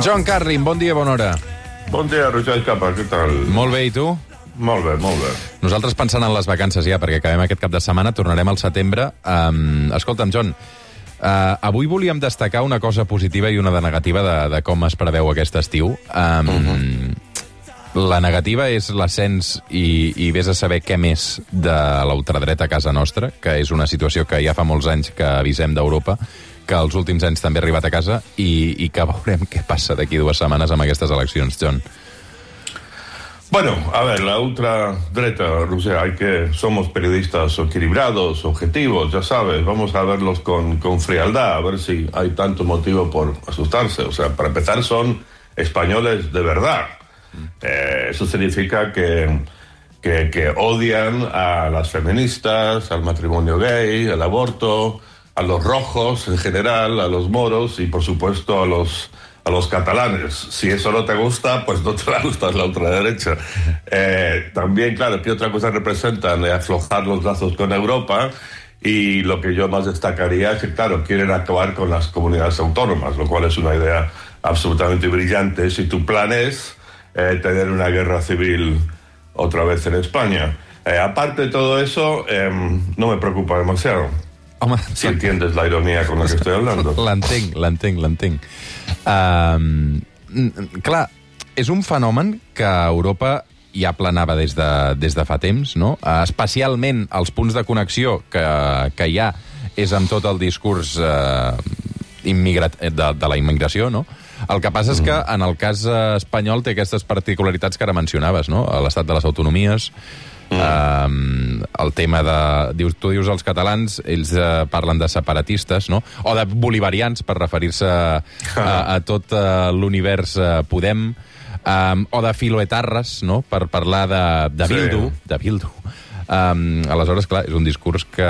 John Carlin, bon dia, bona hora. Bon dia, Roger Capa, què tal? Molt bé, i tu? Molt bé, molt bé. Nosaltres pensant en les vacances ja, perquè acabem aquest cap de setmana, tornarem al setembre. Um, escolta'm, John, uh, avui volíem destacar una cosa positiva i una de negativa de, de com es preveu aquest estiu. Um, uh -huh. La negativa és l'ascens i, i vés a saber què més de la ultradreta a casa nostra, que és una situació que ja fa molts anys que avisem d'Europa, que els últims anys també ha arribat a casa i, i que veurem què passa d'aquí dues setmanes amb aquestes eleccions, John. Bueno, a ver, la ultradreta, Rusia, hay que, somos periodistas equilibrados, objetivos, ya sabes, vamos a verlos con, con frialdad, a ver si hay tanto motivo por asustarse. O sea, para empezar, son españoles de verdad. Eh, eso significa que, que, que odian a las feministas, al matrimonio gay, al aborto, a los rojos en general, a los moros y, por supuesto, a los a los catalanes. Si eso no te gusta, pues no te va a gustar la ultraderecha. Eh, también, claro, ¿qué otra cosa representan? Eh, aflojar los lazos con Europa. Y lo que yo más destacaría es que, claro, quieren acabar con las comunidades autónomas, lo cual es una idea absolutamente brillante. Si tu plan es eh, tener una guerra civil otra vez en España. Eh, aparte de todo eso, eh, no me preocupa demasiado. Home, Si entiendes la ironía con la que estoy hablando. L'entenc, l'entenc, l'entenc. Um, clar, és un fenomen que a Europa ja planava des de, des de fa temps, no? Especialment els punts de connexió que, que hi ha és amb tot el discurs uh, immigrat, de, de la immigració, no? El que passa és que en el cas eh, espanyol té aquestes particularitats que ara mencionaves, no? L'estat de les autonomies, mm. eh, el tema de... Dius, tu dius els catalans, ells eh, parlen de separatistes, no? O de bolivarians, per referir-se a, a, a tot eh, l'univers eh, Podem, um, o de filoetarres, no?, per parlar de, de Sí. Bildu, de Bildu. Um, aleshores, clar, és un discurs que...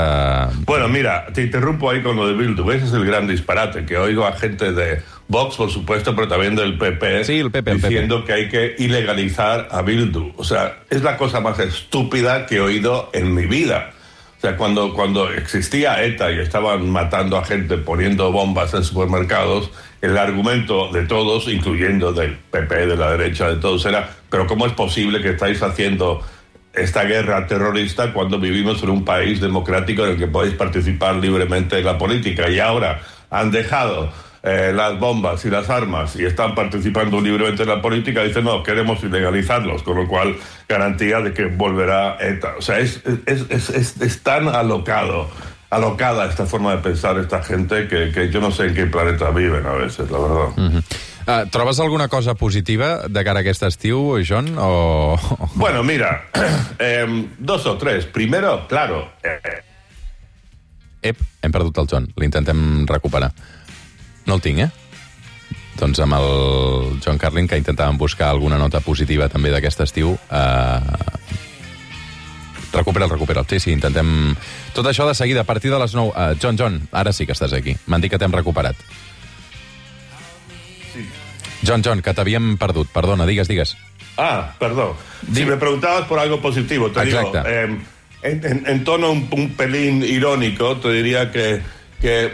Bueno, mira, te interrumpo ahí con lo de Bildu. Ese es el gran disparate, que oigo a gente de Vox, por supuesto, pero también del PP, Sí, el PP, el diciendo que hay que ilegalizar a Bildu. O sea, es la cosa más estúpida que he oído en mi vida. O sea, cuando, cuando existía ETA y estaban matando a gente poniendo bombas en supermercados, el argumento de todos, incluyendo del PP, de la derecha, de todos, era, pero ¿cómo es posible que estáis haciendo esta guerra terrorista cuando vivimos en un país democrático en el que podéis participar libremente en la política? Y ahora han dejado eh, las bombas y las armas y están participando libremente en la política, dicen no, queremos ilegalizarlos, con lo cual garantía de que volverá. O sea, es, es, es, es, tan alocado, alocada esta forma de pensar esta gente que, que yo no sé en qué planeta viven a veces, la verdad. Trobes alguna cosa positiva de cara a aquest estiu, John? O... Bueno, mira, eh, dos o tres. Primero, claro, eh, Ep, hem perdut el John. L'intentem recuperar. No el tinc, eh? Doncs amb el John Carlin, que intentàvem buscar alguna nota positiva també d'aquest estiu, eh... recupera'l, recupera'l. Sí, sí, intentem... Tot això de seguida, a partir de les 9. Uh, John, John, ara sí que estàs aquí. M'han dit que t'hem recuperat. John, John, que t'havíem perdut. Perdona, digues, digues. Ah, perdón. Si me preguntabas por algo positivo, te Exacto. digo, eh, en, en- en tono un, un pelín irónico, te diría que, que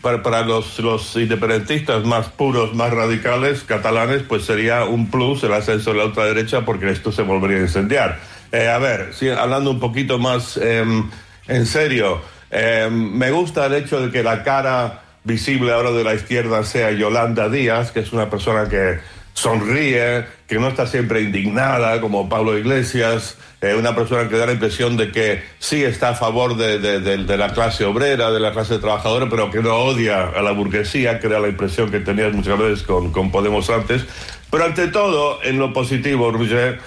para, para los, los independentistas más puros, más radicales, catalanes, pues sería un plus el ascenso de la ultraderecha porque esto se volvería a incendiar. Eh, a ver, hablando un poquito más em, en serio, em, me gusta el hecho de que la cara visible ahora de la izquierda sea Yolanda Díaz, que es una persona que sonríe, que no está siempre indignada como Pablo Iglesias, eh, una persona que da la impresión de que sí está a favor de, de- la clase obrera, de la clase trabajadora, pero que no odia a la burguesía, que era la impresión que tenías muchas veces con, con Podemos antes. Pero ante todo, en lo positivo, Roger,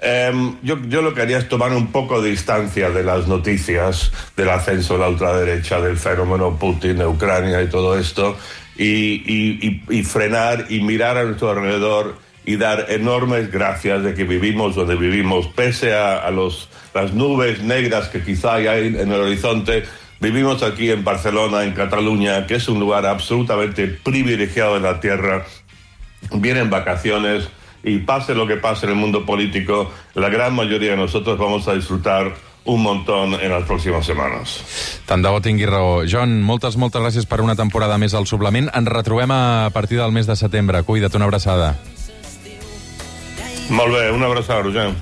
Em, yo, yo lo que haría es tomar un poco de distancia de las noticias del ascenso de la ultraderecha, del fenómeno Putin de Ucrania y todo esto, y, frenar y mirar a nuestro alrededor y dar enormes gracias de que vivimos donde vivimos, pese a, a los, las nubes negras que quizá hay en el horizonte. Vivimos aquí en Barcelona, en Cataluña, que es un lugar absolutamente privilegiado de la tierra, vienen vacaciones y pase lo que pase en el mundo político, la gran mayoría de nosotros vamos a disfrutar un montón en las próximas semanas. Tant de bo tingui raó. John, moltes, moltes gràcies per una temporada més al Suplement. Ens retrobem a partir del mes de setembre. Cuida't, una abraçada. Molt bé, una abraçada, Roger.